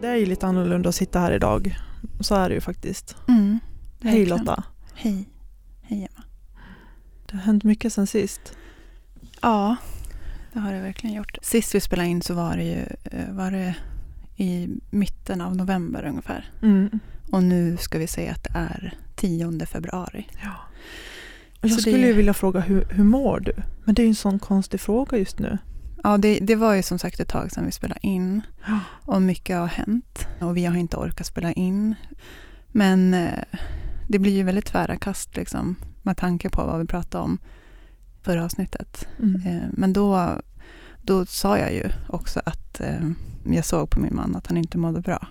Det är ju lite annorlunda att sitta här idag. Så är det ju faktiskt. Mm, Hej. Lotta. Hej. Hej Emma. Det har hänt mycket sen sist. Ja, det har det verkligen gjort. Sist vi spelade in så var det ju eh, var det i mitten av november ungefär. Mm. Och nu ska vi säga att det är 10 februari. Ja. Jag Så skulle det- ju vilja fråga hur, hur mår du? Men det är ju en sån konstig fråga just nu. Ja, det, det var ju som sagt ett tag sedan vi spelade in. Och mycket har hänt. Och vi har inte orkat spela in. Men eh, det blir ju väldigt tvära kast liksom, med tanke på vad vi pratade om förra avsnittet. Mm. Eh, Men då, då sa jag ju också att eh, jag såg på min man att han inte mådde bra.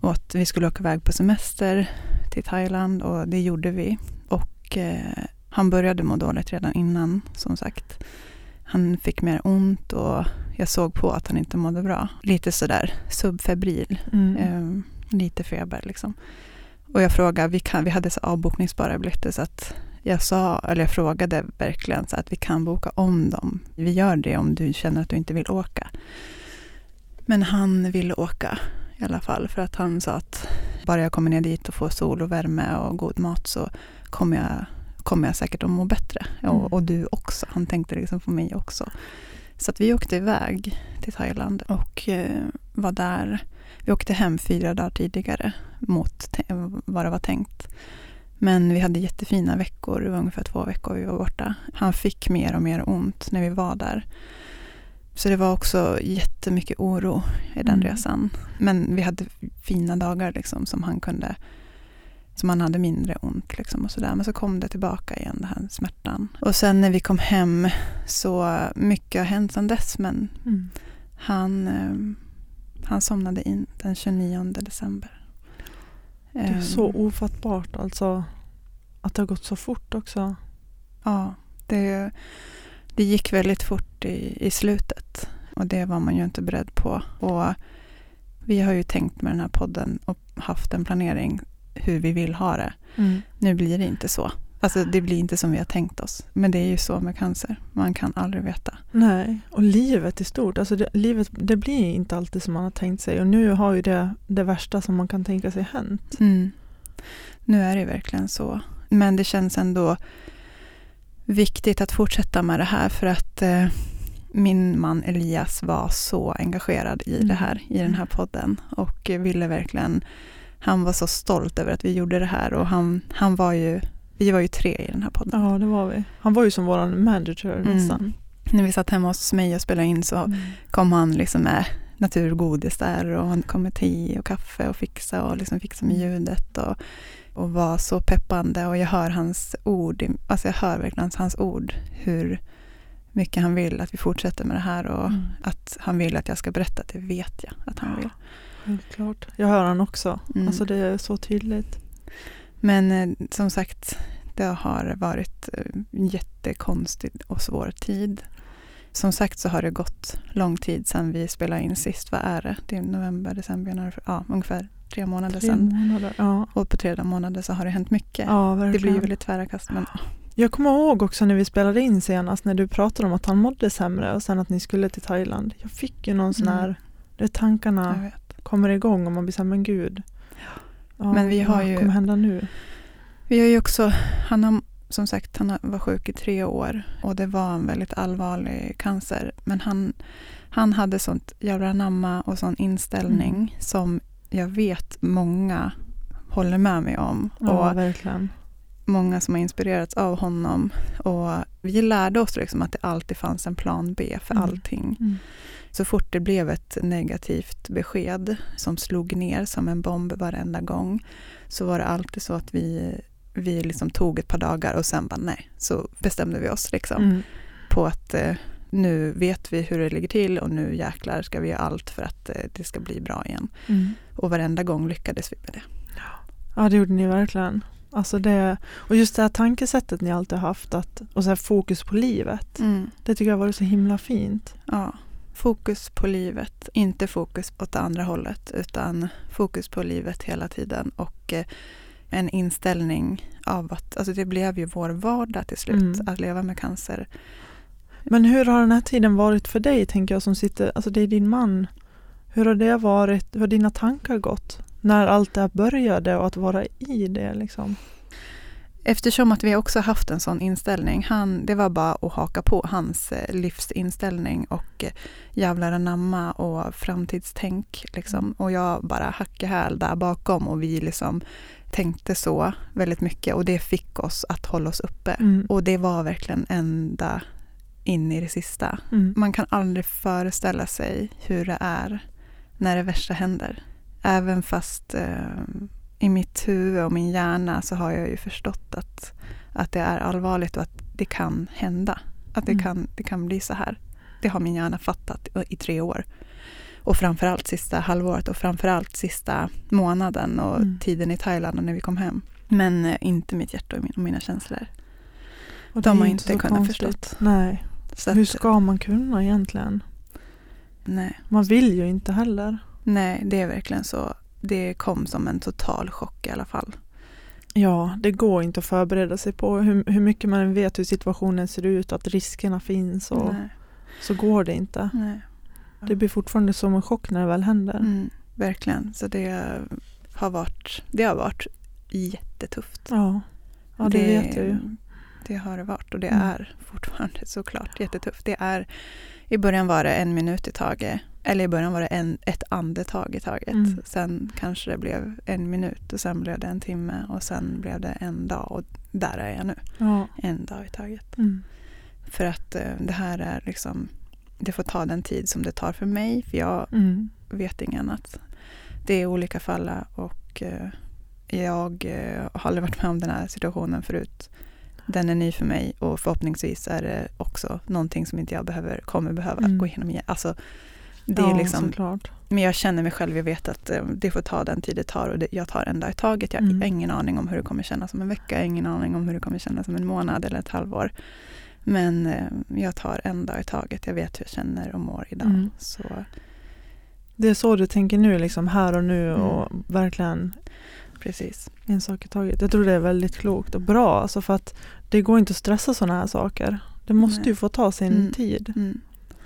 Och att vi skulle åka iväg på semester till Thailand och det gjorde vi. Och han började må dåligt redan innan som sagt. Han fick mer ont och jag såg på att han inte mådde bra. Lite sådär subfebril, Mm. eh, lite feber liksom. Och jag frågade, vi, kan, vi hade så avbokningsbara biljetter så att jag sa, eller jag frågade verkligen så att vi kan boka om dem. Vi gör det om du känner att du inte vill åka. Men han ville åka i alla fall för att han sa att bara jag kommer ner dit och får sol och värme och god mat så kommer jag, kommer jag säkert att må bättre. Mm. Och, och du också. Han tänkte liksom på mig också. Så att vi åkte iväg till Thailand och eh, var där. Vi åkte hem fyra dagar tidigare mot vad det var tänkt. Men vi hade jättefina veckor, det var ungefär två veckor vi var borta. Han fick mer och mer ont när vi var där. Så det var också jättemycket oro i den Mm. resan. Men vi hade fina dagar liksom som han kunde, som han hade mindre ont liksom och sådär. Men så kom det tillbaka igen, den här smärtan. Och sen när vi kom hem så mycket har hänt sedan dess men Mm. han, eh, han somnade in den 29 december. Det är Ehm, så ofattbart alltså. Att det har gått så fort också. Ja, det, det gick väldigt fort i, i slutet. Och det var man ju inte beredd på. Och vi har ju tänkt med den här podden och haft en planering hur vi vill ha det. Mm. Nu blir det inte så. Alltså det blir inte som vi har tänkt oss. Men det är ju så med cancer. Man kan aldrig veta. Nej, och livet i stort. Alltså det, livet det blir inte alltid som man har tänkt sig. Och nu har ju det, det värsta som man kan tänka sig hänt. Mm. Nu är det verkligen så. Men det känns ändå viktigt att fortsätta med det här för att eh, min man Elias var så engagerad i Mm. det här, i den här podden och eh, ville verkligen, han var så stolt över att vi gjorde det här och han, han var ju, vi var ju tre i den här podden. Ja, det var vi. Han var ju som våran manager Mm. nästan. När vi satt hemma hos mig och spelade in så Mm. kom han liksom med naturgodis där och han kom med te och kaffe och fixa och liksom fixa med ljudet och, och var så peppande och jag hör hans ord, alltså jag hör verkligen hans ord hur mycket han vill att vi fortsätter med det här och Mm. att han vill att jag ska berätta, det vet jag att han vill. Självklart. Jag hör han också. Mm. Alltså det är så tydligt. Men eh, som sagt, det har varit eh, en jättekonstig och svår tid. Som sagt så har det gått lång tid sedan vi spelade in sist. Vad är det? Det är november, december, januari, ja ungefär tre månader Tre sedan. månader. Ja, Och på tre månader så har det hänt mycket. ja det blir ju väldigt tvära kast. Men Jag kommer ihåg också när vi spelade in senast när du pratade om att han mådde sämre och sen att ni skulle till Thailand. Jag fick ju någon sån Mm. här, det jag tankarna vet. Kommer igång och man blir såhär, men gud. Ja, Men vi har vad ju- kommer hända nu? Vi har ju också, han har som sagt, han var sjuk i tre år och det var en väldigt allvarlig cancer. Men han, han hade sånt jävla namma och sån inställning Mm. som jag vet många håller med mig om. Ja, och verkligen. många som har inspirerats av honom. Och vi lärde oss liksom att det alltid fanns en plan B för Mm. allting. Mm. Så fort det blev ett negativt besked som slog ner som en bomb varenda gång så var det alltid så att vi, vi liksom tog ett par dagar och sen bara nej, så bestämde vi oss liksom Mm. på att eh, nu vet vi hur det ligger till och nu jäklar ska vi göra allt för att eh, det ska bli bra igen. Mm. Och varenda gång lyckades vi med det. Ja, det gjorde ni verkligen. Alltså det, och just det här tankesättet ni alltid haft att, och så här fokus på livet. Det tycker jag har varit så himla fint. Ja, fokus på livet, inte fokus åt det andra hållet utan fokus på livet hela tiden och eh, en inställning av att, alltså det blev ju vår vardag till slut, Mm. att leva med cancer. Men hur har den här tiden varit för dig, tänker jag, som sitter, alltså det är din man. Hur har det varit, hur har dina tankar gått? När allt det här började och att vara i det liksom. Eftersom att vi också haft en sån inställning, han, det var bara att haka på hans eh, livsinställning och eh, jävlar anamma och framtidstänk. Liksom. Och jag bara hackade häl där bakom och vi liksom tänkte så väldigt mycket och det fick oss att hålla oss uppe. Mm. Och det var verkligen ända in i det sista. Mm. Man kan aldrig föreställa sig hur det är när det värsta händer. Även fast eh, i mitt huvud och min hjärna så har jag ju förstått att, att det är allvarligt och att det kan hända. Att det, Mm. kan, det kan bli så här. Det har min hjärna fattat i- tre år. Och framförallt sista halvåret och framförallt sista månaden och Mm. tiden i Thailand och när vi kom hem. Men eh, inte mitt hjärta och min- och mina känslor. Och De har inte så kunnat förstått. Nej, Så hur att, ska man kunna egentligen? nej. Man vill ju inte heller. Nej, det är verkligen så. Det kom som en total chock i alla fall. Ja, det går inte att förbereda sig på hur, hur mycket man vet hur situationen ser ut, att riskerna finns och Nej, så går det inte. nej. Det blir fortfarande som en chock när det väl händer. Mm, verkligen. Så det har varit, det har varit jättetufft. Ja. ja, det, vet jag ju. Det har det varit och det Mm. är fortfarande såklart jättetufft. Det är, I början var det en minut i taget. Eller i början var det en, ett andetag i taget. Mm. Sen kanske det blev en minut och sen blev det en timme och sen blev det en dag och där är jag nu. Ja. En dag i taget. Mm. För att eh, det här är liksom, det får ta den tid som det tar för mig. För jag Mm. vet inget annat. Det är olika för alla och eh, jag eh, har aldrig varit med om den här situationen förut. Den är ny för mig och förhoppningsvis är det också någonting som inte jag behöver, kommer behöva Mm. gå igenom igen. Alltså, det ja, är liksom, såklart. men jag känner mig själv, jag vet att eh, det får ta den tid det tar och det, jag tar en dag i taget. Jag Mm. har ingen aning om hur det kommer kännas om en vecka, jag har ingen aning om hur det kommer kännas om en månad eller ett halvår. Men eh, jag tar en dag i taget, jag vet hur jag känner och mår idag. Mm. Så Det är så du tänker nu, liksom här och nu Mm. och verkligen precis. en sak i taget. Jag tror det är väldigt klokt och bra, alltså för att det går inte att stressa sådana här saker. Det måste Nej. ju få ta sin Mm. tid.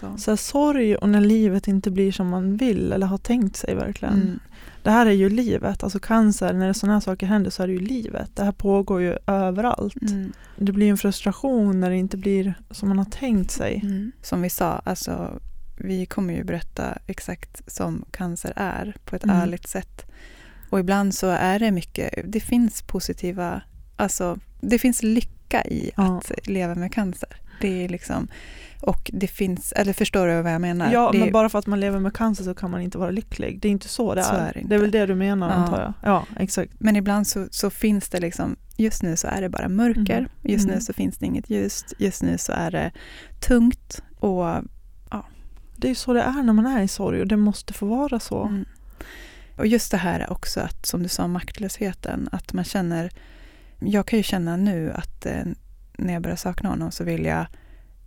Så. Så här, sorg och när livet inte blir som man vill eller har tänkt sig verkligen. Mm. Det här är ju livet, alltså cancer, när sådana här saker händer så är det ju livet. Det här pågår ju överallt. Mm. Det blir en frustration när det inte blir som man har tänkt sig. Mm. Som vi sa, alltså, vi kommer ju berätta exakt som cancer är på ett Mm. ärligt sätt. Och ibland så är det mycket, det finns positiva, alltså det finns lycka i Ja. att leva med cancer. Det är liksom, och det finns, eller förstår du vad jag menar? Ja, det, men bara för att man lever med cancer så kan man inte vara lycklig. Det är inte så det Så är. är det det är väl det du menar Ja. antar jag. Ja, exakt. men ibland så, så finns det liksom, just nu så är det bara mörker, Mm. just nu Mm. så finns det inget ljust, just nu så är det tungt och Det är ju så det är när man är i sorg och det måste få vara så. Mm. Och just det här också att, som du sa, maktlösheten, att man känner, jag kan ju känna nu att eh, när jag börjar sakna honom så vill jag,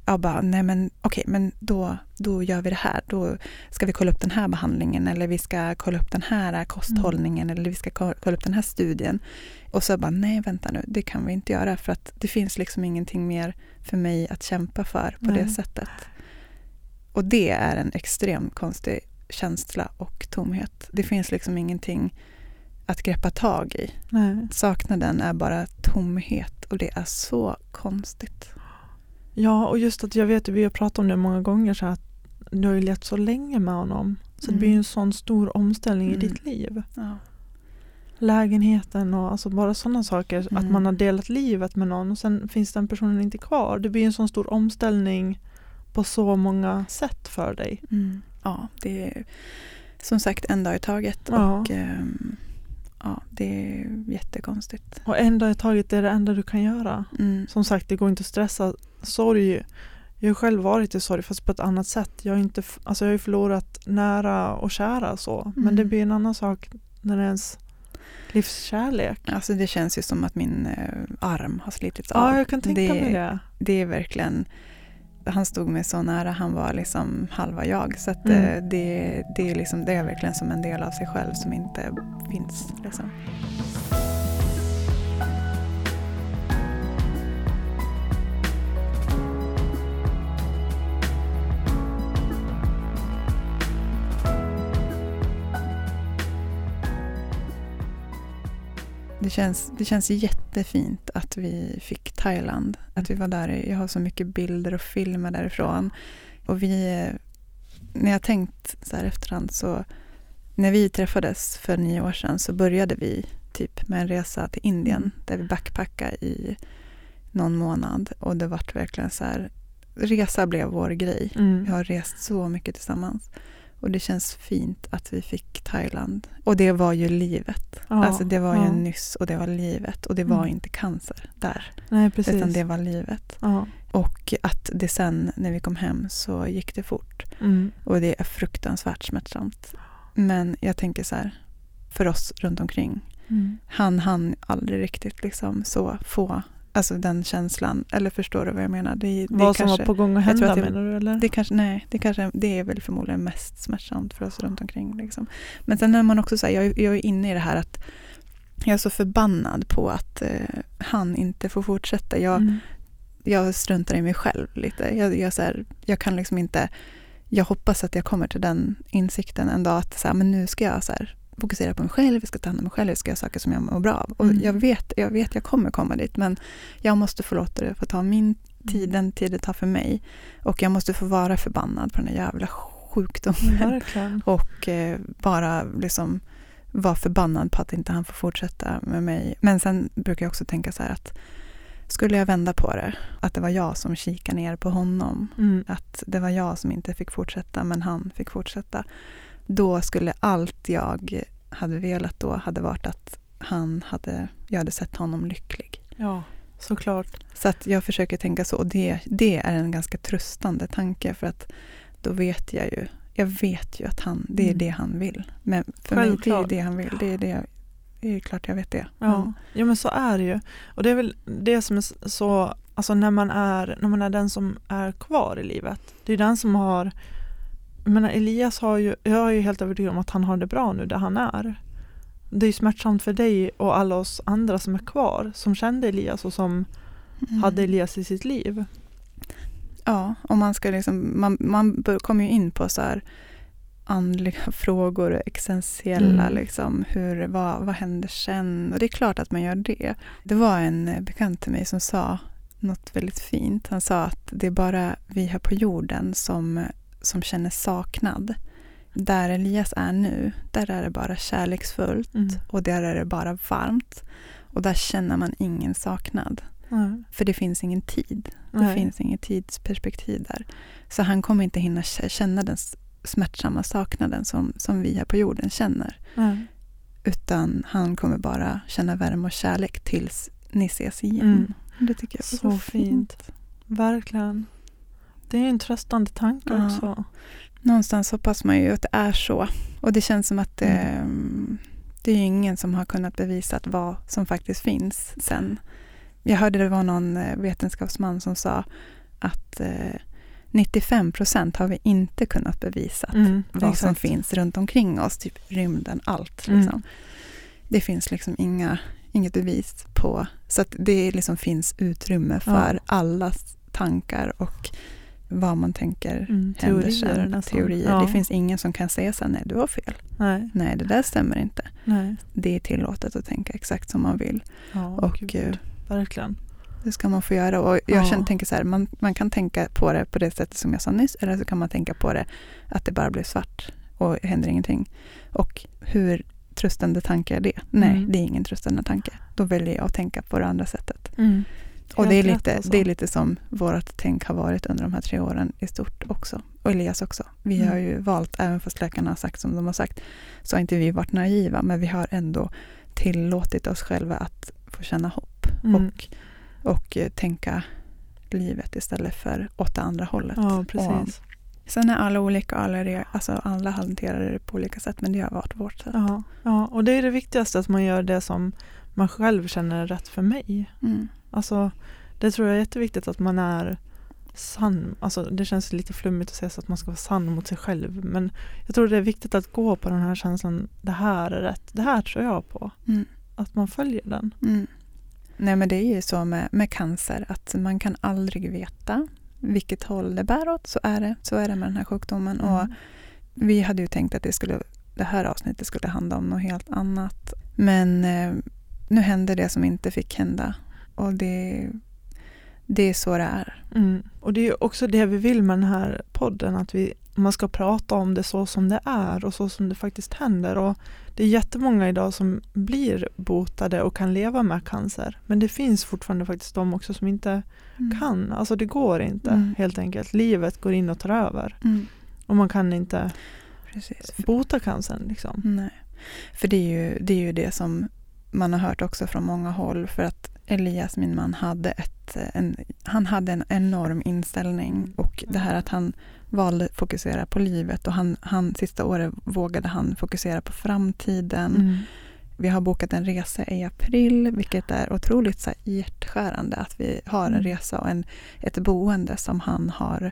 jag bara, nej men okej, men då, då gör vi det här, då ska vi kolla upp den här behandlingen eller vi ska kolla upp den här kosthållningen eller vi ska ko- kolla upp den här studien. Och så bara, nej vänta nu, det kan vi inte göra för att det finns liksom ingenting mer för mig att kämpa för på Nej. det sättet. Och det är en extremt konstig känsla och tomhet. Det finns liksom ingenting att greppa tag i. Nej. Saknaden är bara tomhet och det är så konstigt. Ja, och just att jag vet att vi har pratat om det många gånger så att du har ju levt så länge med honom. Så det Mm. blir ju en sån stor omställning i Mm. ditt liv. Ja. lägenheten och alltså bara sådana saker. Att Mm. man har delat livet med någon och sen finns den personen inte kvar. Det blir en sån stor omställning på så många sätt för dig. Mm. Ja, det är som sagt en dag i taget. Ja. Och ehm, ja, det är jättekonstigt. Och en dag i taget är det enda du kan göra. Mm. Som sagt, det går inte att stressa. Sorg, jag har själv varit i sorg fast på ett annat sätt. Jag har, inte, alltså jag har förlorat nära och kära så. Men Mm. det blir en annan sak när det är ens livskärlek. Alltså det känns ju som att min eh, arm har slitits av. Ja, jag kan tänka det, mig det. Det är verkligen, han stod mig så nära, han var liksom halva jag. Så Mm. eh, det, det, är liksom, det är verkligen som en del av sig själv som inte finns. Liksom. Det känns, det känns jättefint att vi fick Thailand. Att vi var där. Jag har så mycket bilder och filmer därifrån. Och vi, när jag tänkt så här efterhand så när vi träffades för nio år sedan så började vi typ med en resa till Indien Mm. där vi backpackade i någon månad och det vart verkligen så här resa blev vår grej. Mm. Vi har rest så mycket tillsammans. Och det känns fint att vi fick Thailand. Och det var ju livet. Ja, alltså det var ju ja. nyss och det var livet. Och det var Mm. inte cancer där. Nej, precis. Utan det var livet. ja. Och att det sen när vi kom hem så gick det fort. Mm. Och det är fruktansvärt smärtsamt. Men jag tänker så här, för oss runt omkring. Mm. Han hann aldrig riktigt liksom så få, alltså den känslan. Eller förstår du vad jag menar? Det, det Vad som kanske, var på gång att hända att det- menar du? Eller? det kanske, nej, det, kanske, det är väl förmodligen mest smärtsamt för oss runt omkring. Liksom. Men sen är man också så här, jag, jag är inne i det här att jag är så förbannad på att eh, han inte får fortsätta. Jag, Mm. jag struntar i mig själv lite. Jag, jag, så här, jag kan liksom inte, jag hoppas att jag kommer till den insikten en dag att så här, men nu ska jag så här, fokusera på mig själv, jag ska ta hand om mig själv, jag ska göra saker som jag mår bra av. Och Mm. jag vet, jag vet jag kommer komma dit men jag måste få låta det få ta min tid, den tid det tar för mig. Och jag måste få vara förbannad på den här jävla sjukdomen. Mm. Och eh, bara liksom vara förbannad på att inte han får fortsätta med mig. Men sen brukar jag också tänka så här att skulle jag vända på det, att det var jag som kikade ner på honom, Mm. att det var jag som inte fick fortsätta men han fick fortsätta. Då skulle allt jag hade velat då hade varit att han hade, jag hade sett honom lycklig. Ja, såklart. Så att jag försöker tänka så och det, det är en ganska tröstande tanke för att då vet jag ju, jag vet ju att han, det är Mm. det han vill. Men för mig, det är Självklart. det han vill. Det är, det, jag- det är klart jag vet det. Ja. Men, ja, men så är det ju. Och det är väl det som är så, alltså när man är, när man är den som är kvar i livet. Det är den som har, menar Elias har ju, jag är ju helt övertygad om att han har det bra nu där han är. Det är ju smärtsamt för dig och alla oss andra som är kvar, som kände Elias och som mm. hade Elias i sitt liv. Ja, och man ska liksom, man, man kommer ju in på så här andliga frågor och existentiella Mm. liksom, hur, vad, vad händer sen? Och det är klart att man gör det. Det var en eh, bekant till mig som sa något väldigt fint. Han sa att det är bara vi här på jorden som, som känner saknad. Där Elias är nu, där är det bara kärleksfullt Mm. och där är det bara varmt. Och där känner man ingen saknad. Nej. För det finns ingen tid. Det Nej. finns inget tidsperspektiv där. Så han kommer inte hinna känna den smärtsamma saknaden som, som vi här på jorden känner. Nej. Utan han kommer bara känna värme och kärlek tills ni ses igen. Mm. Det tycker jag är Så fint. Verkligen. Det är en tröstande tanke Ja. också. Någonstans hoppas man ju att det är så. Och det känns som att det, Mm. det är ingen som har kunnat bevisa att vad som faktiskt finns sen. Jag hörde det var någon eh, vetenskapsman som sa att eh, 95 procent har vi inte kunnat bevisa Mm, vad som exakt. finns runt omkring oss, typ rymden, allt. Mm. Liksom. Det finns liksom inga, inget bevis på, så att det liksom finns utrymme för Ja. allas tankar och vad man tänker Mm, händer teorier sen. nästan. Teorier. Ja. Det finns ingen som kan säga så nej du har fel. Nej, Nej, det där stämmer inte. nej. Det är tillåtet att tänka exakt som man vill. Ja, och gud, eh, verkligen. det ska man få göra. Och jag Ja. känner, tänker så här, man, man kan tänka på det på det sättet som jag sa nyss, eller så kan man tänka på det att det bara blir svart och händer ingenting. Och hur tröstande tanke är det? Nej, Mm. det är ingen tröstande tanke. Då väljer jag att tänka på det andra sättet. Mm. Och det är, lite, alltså. det är lite som vårt tänk har varit under de här tre åren i stort också. Och Elias också. Vi Mm. har ju valt, även fast läkarna har sagt som de har sagt, så har inte vi varit naiva, men vi har ändå tillåtit oss själva att få känna hopp Mm. och, och eh, tänka livet istället för åt det andra hållet. Ja, precis. Sen är alla olika, alla, är, alltså alla hanterar det på olika sätt, men det har varit vårt sätt. Ja, ja, och det är det viktigaste att man gör det som man själv känner är rätt för mig. Mm. Alltså, det tror jag är jätteviktigt att man är sann. Alltså, det känns lite flummigt att säga så att man ska vara sann mot sig själv. Men jag tror det är viktigt att gå på den här känslan. Det här är rätt. Det här tror jag på. Mm. Att man följer den. Mm. Nej men det är ju så med, med cancer att man kan aldrig veta vilket håll det bär åt. Så är det, så är det med den här sjukdomen. Och Mm. vi hade ju tänkt att det, skulle, det här avsnittet skulle handla om något helt annat. Men eh, nu hände det som inte fick hända. Och det, det är så det är. Mm. Och det är också det vi vill med den här podden. Att vi, man ska prata om det så som det är och så som det faktiskt händer. Och det är jättemånga idag som blir botade och kan leva med cancer. Men det finns fortfarande faktiskt de också som inte kan. Alltså det går inte Mm. helt enkelt. Livet går in och tar över. Mm. Och man kan inte Precis. bota cancern. Liksom. Nej. För det är, ju, det är ju det som man har hört också från många håll. För att Elias, min man, hade, ett, en, han hade en enorm inställning. Och det här att han valde att fokusera på livet. Och han, han, sista året vågade han fokusera på framtiden. Mm. Vi har bokat en resa i april, vilket är otroligt så här, hjärtskärande att vi har en Mm. resa och en, ett boende som han har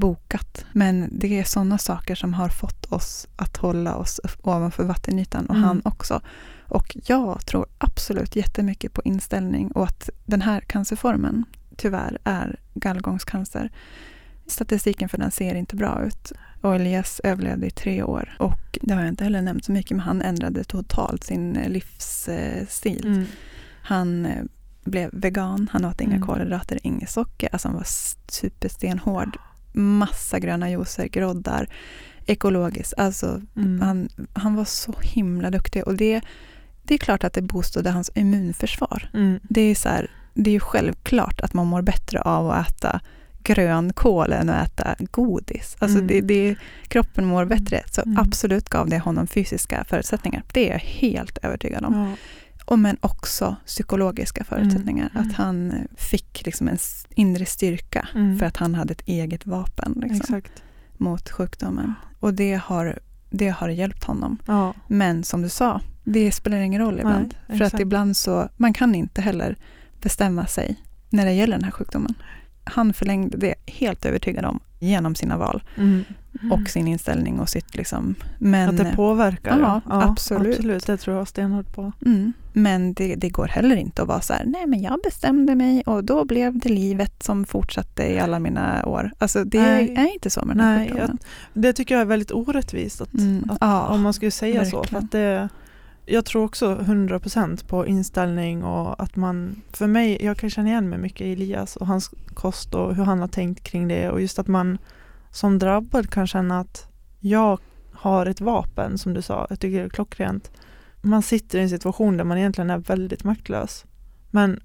bokat. Men det är sådana saker som har fått oss att hålla oss ovanför vattenytan och Mm. han också. Och jag tror absolut jättemycket på inställning och att den här cancerformen tyvärr är gallgångscancer. Statistiken för den ser inte bra ut. Och Elias överlevde i tre år. Och det har jag inte heller nämnt så mycket, men han ändrade totalt sin eh, livsstil. Mm. Han eh, blev vegan, han åt inga Mm. kolhydrater, inget socker. Alltså han var superstenhård. Massa gröna juicer, groddar, ekologiskt. Alltså Mm. han, han var så himla duktig. Och det, det är klart att det boostade hans immunförsvar. Mm. Det är, så här, det är ju självklart att man mår bättre av att äta grönkål än att äta godis. Alltså Mm. det, det, kroppen mår bättre. Så Mm. absolut gav det honom fysiska förutsättningar. Det är jag helt övertygad om. Ja. Och men också psykologiska förutsättningar. Mm. Att han fick liksom en inre styrka Mm. för att han hade ett eget vapen liksom, mot sjukdomen. Och det har, det har hjälpt honom. Ja. Men som du sa, det spelar ingen roll ibland. för att ibland så, man kan inte heller bestämma sig när det gäller den här sjukdomen. Han förlängde det, helt övertygad om, genom sina val Mm. och sin inställning och sitt liksom. Men, att det påverkar. ja, absolut. absolut. Det tror jag stenhårt på. mm, men det, det går heller inte att vara så här, nej men jag bestämde mig och då blev det livet som fortsatte i alla mina år. Alltså det Nej. är inte så med den här Nej, sjukdomen. Det tycker jag är väldigt orättvist. Att, Mm, att, ja, om man skulle säga så. För verkligen. att det, jag tror också 100% på inställning och att man, för mig, jag kan känna igen mig mycket i Elias och hans kost och hur han har tänkt kring det och just att man som drabbad kan känna att jag har ett vapen som du sa, jag tycker det är klockrent. Man sitter i en situation där man egentligen är väldigt maktlös. Men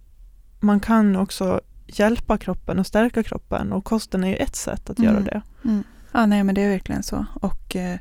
man kan också hjälpa kroppen och stärka kroppen och kosten är ju ett sätt att göra Mm. det. Mm. Ja, nej men det är verkligen så. Och, eh,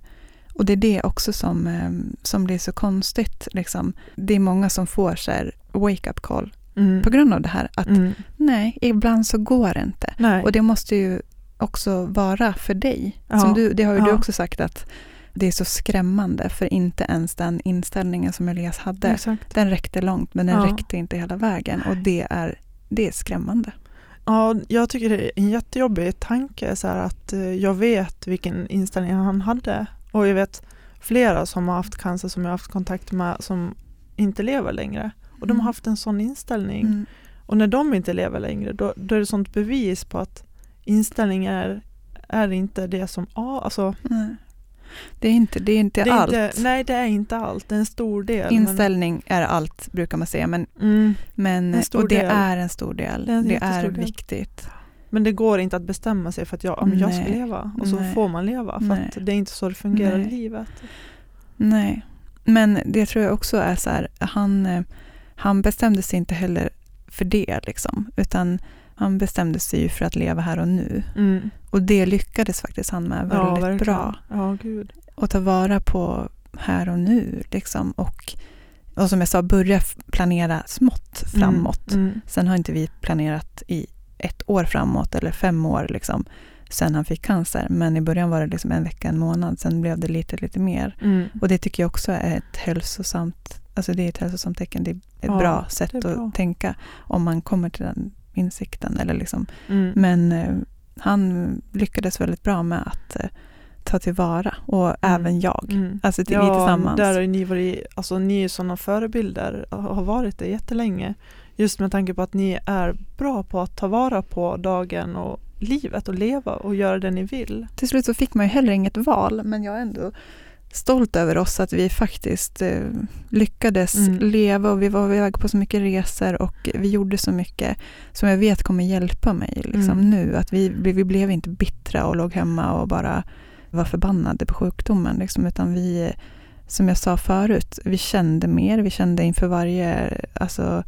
och det är det också som, eh, som blir så konstigt. Liksom. Det är många som får så wake-up call Mm. på grund av det här. Att Mm. nej, ibland så går det inte. Nej. Och det måste ju också vara för dig. Ja. Som du, det har ju du Ja. också sagt att det är så skrämmande för inte ens den inställningen som Elias hade. Exakt. Den räckte långt men den Ja. räckte inte hela vägen och det är, det är skrämmande. Ja, jag tycker det är en jättejobbig tanke så att eh, jag vet vilken inställning han hade och jag vet flera som har haft cancer som jag har haft kontakt med som inte lever längre och de har haft en sån inställning Mm. och när de inte lever längre då, då är det sånt bevis på att inställning är, är inte det som, alltså Nej. Det är inte, det är inte det är allt. inte, nej det är inte allt, det är en stor del. Inställning är allt brukar man säga men, men, mm, men och det del. är en stor del. Det är det är viktigt. Men det går inte att bestämma sig för att jag, ja, men jag ska leva och så Nej. får man leva för det är inte så det fungerar i Nej. livet. Nej. Men det tror jag också är så här, han, han bestämde sig inte heller för det, liksom, utan han bestämde sig ju för att leva här och nu. Mm. Och det lyckades faktiskt han med Ja, väldigt verkligen. bra. Ja, gud. Och ta vara på här och nu. Liksom. Och, och som jag sa, börja planera smått framåt. Mm. Mm. Sen har inte vi planerat i ett år framåt eller fem år liksom, sen han fick cancer. Men i början var det liksom en vecka, en månad. Sen blev det lite, lite mer. Mm. Och det tycker jag också är ett hälsosamt, alltså det är ett hälsosamt tecken. Det är ett Ja, bra sätt är att bra. tänka om man kommer till den insikten. Eller liksom. Mm. Men eh, han lyckades väldigt bra med att eh, ta tillvara och även jag. Mm. Alltså till, vi Ja, tillsammans. där har ni varit, alltså ni är sådana förebilder, har varit det jättelänge. Just med tanke på att ni är bra på att ta vara på dagen och livet och leva och göra det ni vill. Till slut så fick man ju heller inget val, men jag är ändå stolt över oss att vi faktiskt eh, lyckades Mm. leva och vi var iväg på så mycket resor och vi gjorde så mycket som jag vet kommer hjälpa mig liksom, Mm. nu. Att vi, vi blev inte bittra och låg hemma och bara var förbannade på sjukdomen, liksom, utan vi, eh, som jag sa förut, vi kände mer, vi kände inför varje alltså,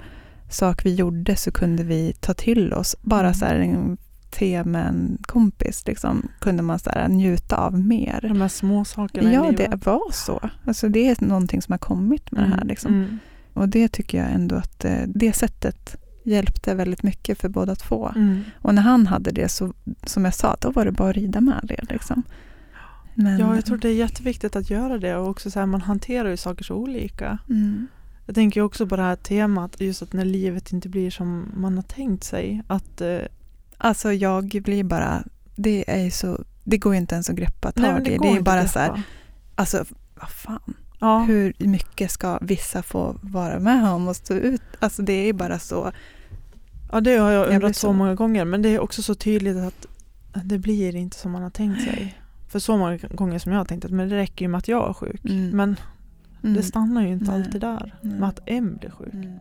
sak vi gjorde så kunde vi ta till oss, bara Mm. så här en te med en kompis, liksom, kunde man så här, njuta av mer. De här små sakerna i Ja, livet. det var så. Alltså, det är någonting som har kommit med det här. Mm, Liksom. mm, Och det tycker jag ändå att eh, det sättet hjälpte väldigt mycket för båda två. mm. Och när han hade det, så, som jag sa, då var det bara att rida med det. Liksom. Men, Ja, jag tror det är jätteviktigt att göra det och också så här, man hanterar ju saker så olika. Mm. Jag tänker också på det här temat, just att när livet inte blir som man har tänkt sig. Att, eh, Alltså jag blir bara, det är så, det går ju inte ens att greppa tag nej, men i. Det är bara så här, alltså vad fan, Ja, hur mycket ska vissa få vara med om och stå ut? Alltså det är ju bara så, ja, det har jag Jag undrat så så- många gånger. Men det är också så tydligt att det blir inte som man har tänkt sig. För så många gånger som jag har tänkt att men det räcker ju med att jag är sjuk. Mm. Men mm. det stannar ju inte Nej. alltid där. Nej. Med att en blir sjuk. Mm.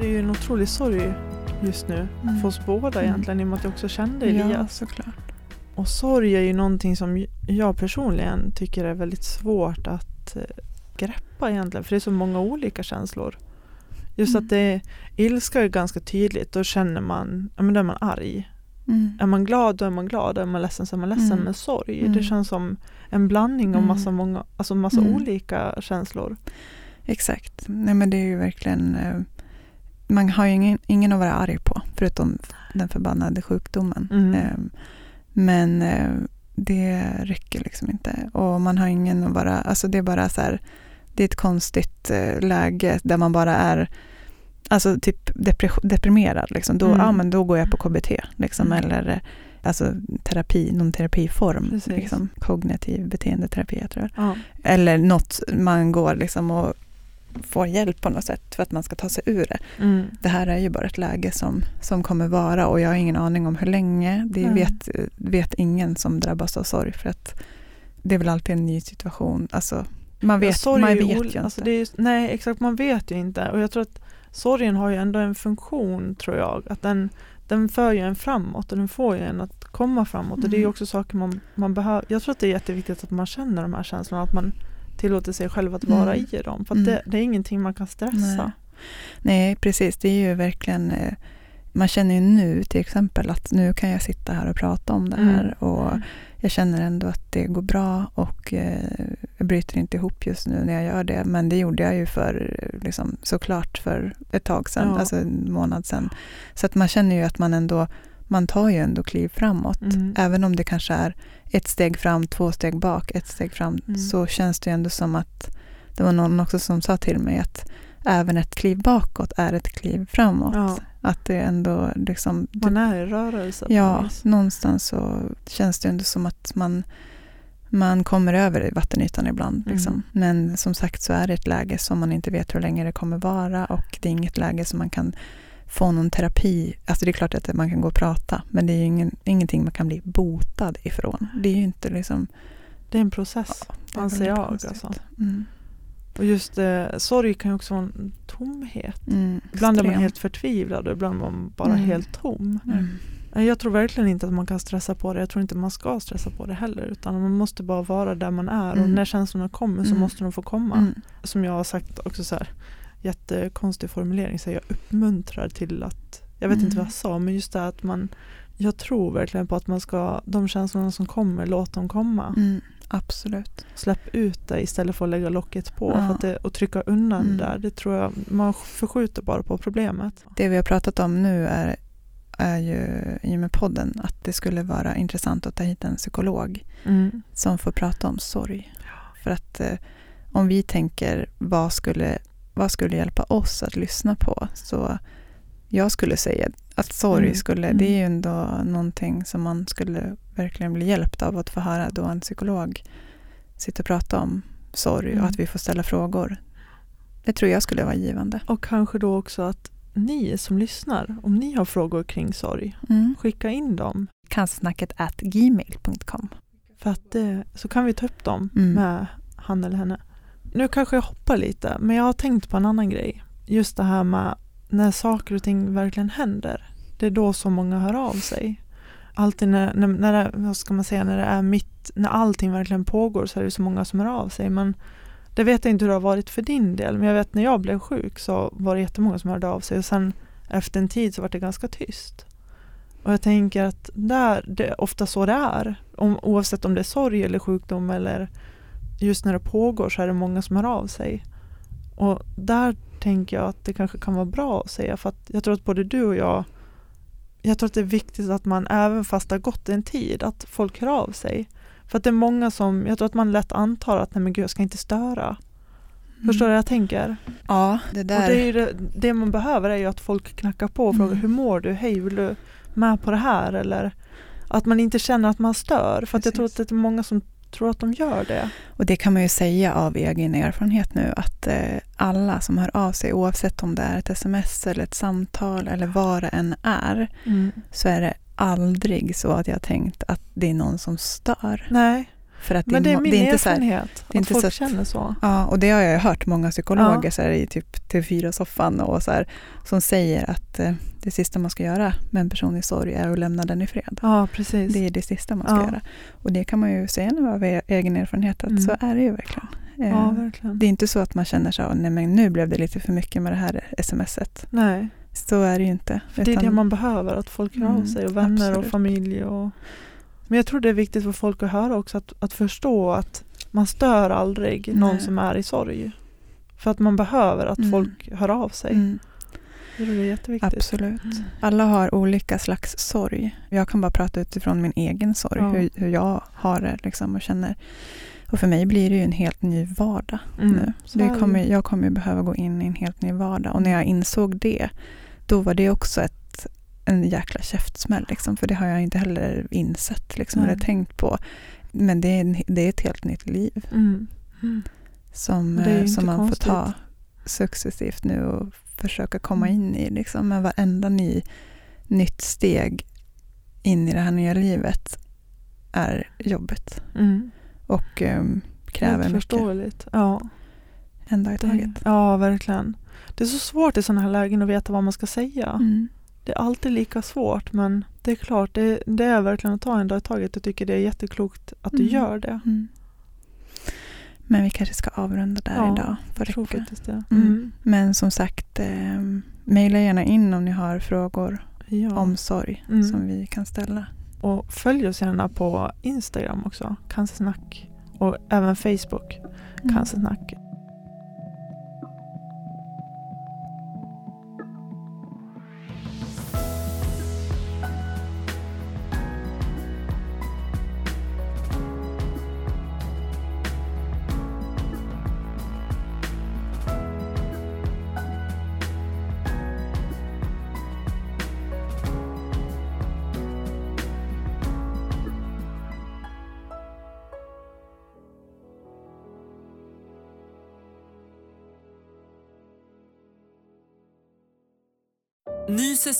Det är ju en otrolig sorg just nu Mm. för oss båda Mm. egentligen i och med att jag också kände Ja, Elias. såklart. Och sorg är ju någonting som jag personligen tycker är väldigt svårt att eh, greppa egentligen. För det är så många olika känslor. Just Mm. att det ilska är ganska tydligt. Då känner man, ja men då är man arg. Mm. Är man glad då är man glad. Är man ledsen så är man ledsen. Mm. Men sorg, Mm. det känns som en blandning av Mm. massa, många, alltså massa Mm. olika känslor. Exakt. Nej, men det är ju verkligen... eh, Man har ju ingen, ingen att vara arg på, förutom den förbannade sjukdomen. Mm. Eh, Men eh, det räcker liksom inte. Och man har ingen att vara... Alltså det är bara så här... Det är ett konstigt eh, läge där man bara är alltså typ deprimerad. Liksom. Då, Mm. ja, men då går jag på KBT. Liksom, Mm. Eller eh, alltså, terapi, någon terapiform. Precis. Liksom, kognitiv beteendeterapi, jag tror jag. Ja. Eller något man går liksom och får hjälp på något sätt för att man ska ta sig ur det. Mm. Det här är ju bara ett läge som, som kommer vara och jag har ingen aning om hur länge. Det Mm. vet, vet ingen som drabbas av sorg för att det är väl alltid en ny situation. Alltså, man vet, Ja, sorg man vet ju inte. Alltså ju- nej, exakt. Man vet ju inte. Och jag tror att sorgen har ju ändå en funktion, tror jag. Att den, den för ju en framåt och den får ju en att komma framåt. Och det är ju Mm. också saker man, man behöver. Jag tror att det är jätteviktigt att man känner de här känslorna. Att man tillåter sig själv att vara Mm. i dem. För att Mm. det, det är ingenting man kan stressa. Nej. Nej, precis. Det är ju verkligen... eh, Man känner ju nu till exempel att nu kan jag sitta här och prata om det här. Mm. Och jag känner ändå att det går bra och eh, jag bryter inte ihop just nu när jag gör det. Men det gjorde jag ju för, liksom, såklart för ett tag sedan, Ja. alltså en månad sedan. Så att man känner ju att man ändå, man tar ju ändå kliv framåt. Mm. Även om det kanske är ett steg fram, två steg bak, ett steg fram, Mm. så känns det ju ändå som att, det var någon också som sa till mig att även ett kliv bakåt är ett kliv framåt. Ja. Att det ändå liksom... Man är i rörelse. Ja, någonstans så känns det ändå som att man, man kommer över vattenytan ibland. Mm. Liksom. Men som sagt så är det ett läge som man inte vet hur länge det kommer vara och det är inget läge som man kan få någon terapi. Alltså det är klart att man kan gå och prata men det är ju ingen, ingenting man kan bli botad ifrån. Det är ju inte liksom... Det är en process, är anser jag. Alltså. Mm. Och just eh, sorg kan ju också vara en tomhet. Mm, Ibland är man extrem. helt förtvivlad och ibland är man bara Mm. helt tom. Mm. Jag tror verkligen inte att man kan stressa på det. Jag tror inte man ska stressa på det heller. Utan man måste bara vara där man är. Och Mm. när känslorna kommer så Mm. måste de få komma. Mm. Som jag har sagt också så här. Jättekonstig formulering. Så jag uppmuntrar till att. Jag vet inte vad jag sa. Men just det att man. Jag tror verkligen på att man ska. De känslorna som kommer. Låt dem komma. Absolut. Släpp ut det istället för att lägga locket på. Ja. För att det, och trycka undan Mm. där. Det tror jag. Man förskjuter bara på problemet. Det vi har pratat om nu är, är ju i och med podden att det skulle vara intressant att ta hit en psykolog Mm. som får prata om sorg. För att eh, om vi tänker vad skulle, vad skulle hjälpa oss att lyssna på så jag skulle säga att sorg Mm. skulle, Mm. det är ju ändå någonting som man skulle verkligen bli hjälpt av att få höra då en psykolog sitter och pratar om sorg Mm. och att vi får ställa frågor. Det tror jag skulle vara givande. Och kanske då också att ni som lyssnar, om ni har frågor kring sorg, Mm. skicka in dem. Cancersnacket at gmail.com. För att det, så kan vi ta upp dem Mm. med han eller henne. Nu kanske jag hoppar lite, men jag har tänkt på en annan grej. Just det här med när saker och ting verkligen händer. Det är då så många hör av sig. Alltid när, när, när vad ska man säga, när det är mitt, när allting verkligen pågår så är det så många som hör av sig. Men det vet jag inte hur det har varit för din del, men jag vet när jag blev sjuk så var det jättemånga som hörde av sig och sen efter en tid så var det ganska tyst. Och jag tänker att där, det är ofta så det är. Om, oavsett om det är sorg eller sjukdom eller just när det pågår så är det många som hör av sig. Och där tänker jag att det kanske kan vara bra att säga för att jag tror att både du och jag jag tror att det är viktigt att man även fast det har gått en tid att folk hör av sig. För att det är många som, jag tror att man lätt antar att nej men gud jag ska inte störa. Förstår du vad jag tänker? Ja, det Och där. det, är ju det, det man behöver är ju att folk knackar på och frågar Mm. hur mår du? Hej, vill du med på det här? Eller att man inte känner att man stör. För att jag tror att det är många som tror att de gör det. Och det kan man ju säga av egen erfarenhet nu att eh, alla som hör av sig oavsett om det är ett sms eller ett samtal eller vad det än är så är det aldrig så att jag tänkt att det är någon som stör. Nej, För att men det är min det är inte så här, erfarenhet. det är inte folk så att- känner så. Ja, och det har jag hört många psykologer Ja. så här, i typ TV4-soffan och så här, som säger att eh, det sista man ska göra med en person i sorg är att lämna den i fred. Ja, precis. Det är det sista man ska Ja. göra. Och det kan man ju säga nu av e- egen erfarenhet att Mm. så är det ju verkligen. Eh, ja, verkligen. det är inte så att man känner så, nej men nu blev det lite för mycket med det här smset. Nej, Så är det ju inte. för det är Utan- det man behöver. Att folk hör av Mm, sig och vänner och absolut. familj. Och... Men jag tror det är viktigt för folk att höra också. Att, att förstå att man stör aldrig någon Nej. som är i sorg. För att man behöver att Mm. folk hör av sig. Mm, det är jätteviktigt. absolut. Mm. Alla har olika slags sorg. Jag kan bara prata utifrån min egen sorg, Ja. hur, hur jag har det liksom och känner. Och för mig blir det ju en helt ny vardag Mm, nu. så Det kommer, jag kommer ju behöva gå in i en helt ny vardag. Och när jag insåg det, då var det också ett, en jäkla käftsmäll. Liksom, för det har jag inte heller insett liksom, Nej. eller tänkt på. Men det är, en, det är ett helt nytt liv Mm. Mm. som, eh, som man konstigt. får ta successivt nu och försöka komma Mm. in i. Liksom. Men varenda ny, nytt steg in i det här nya livet är jobbigt Mm. och um, kräver mycket. förståeligt. Ja, En dag i taget. ja, verkligen. Det är så svårt i sådana här lägen att veta vad man ska säga. Mm. Det är alltid lika svårt men det är klart, det, det är verkligen att ta en dag i taget. Jag tycker det är jätteklokt att du Mm. gör det. Mm. Men vi kanske ska avrunda där Ja, idag. För tror faktiskt det. Mm. Mm. Men som sagt, eh, mejla gärna in om ni har frågor Ja. om sorg Mm. som vi kan ställa. Och följ oss gärna på Instagram också, Cancersnack. Och även Facebook, Mm. Cancersnack.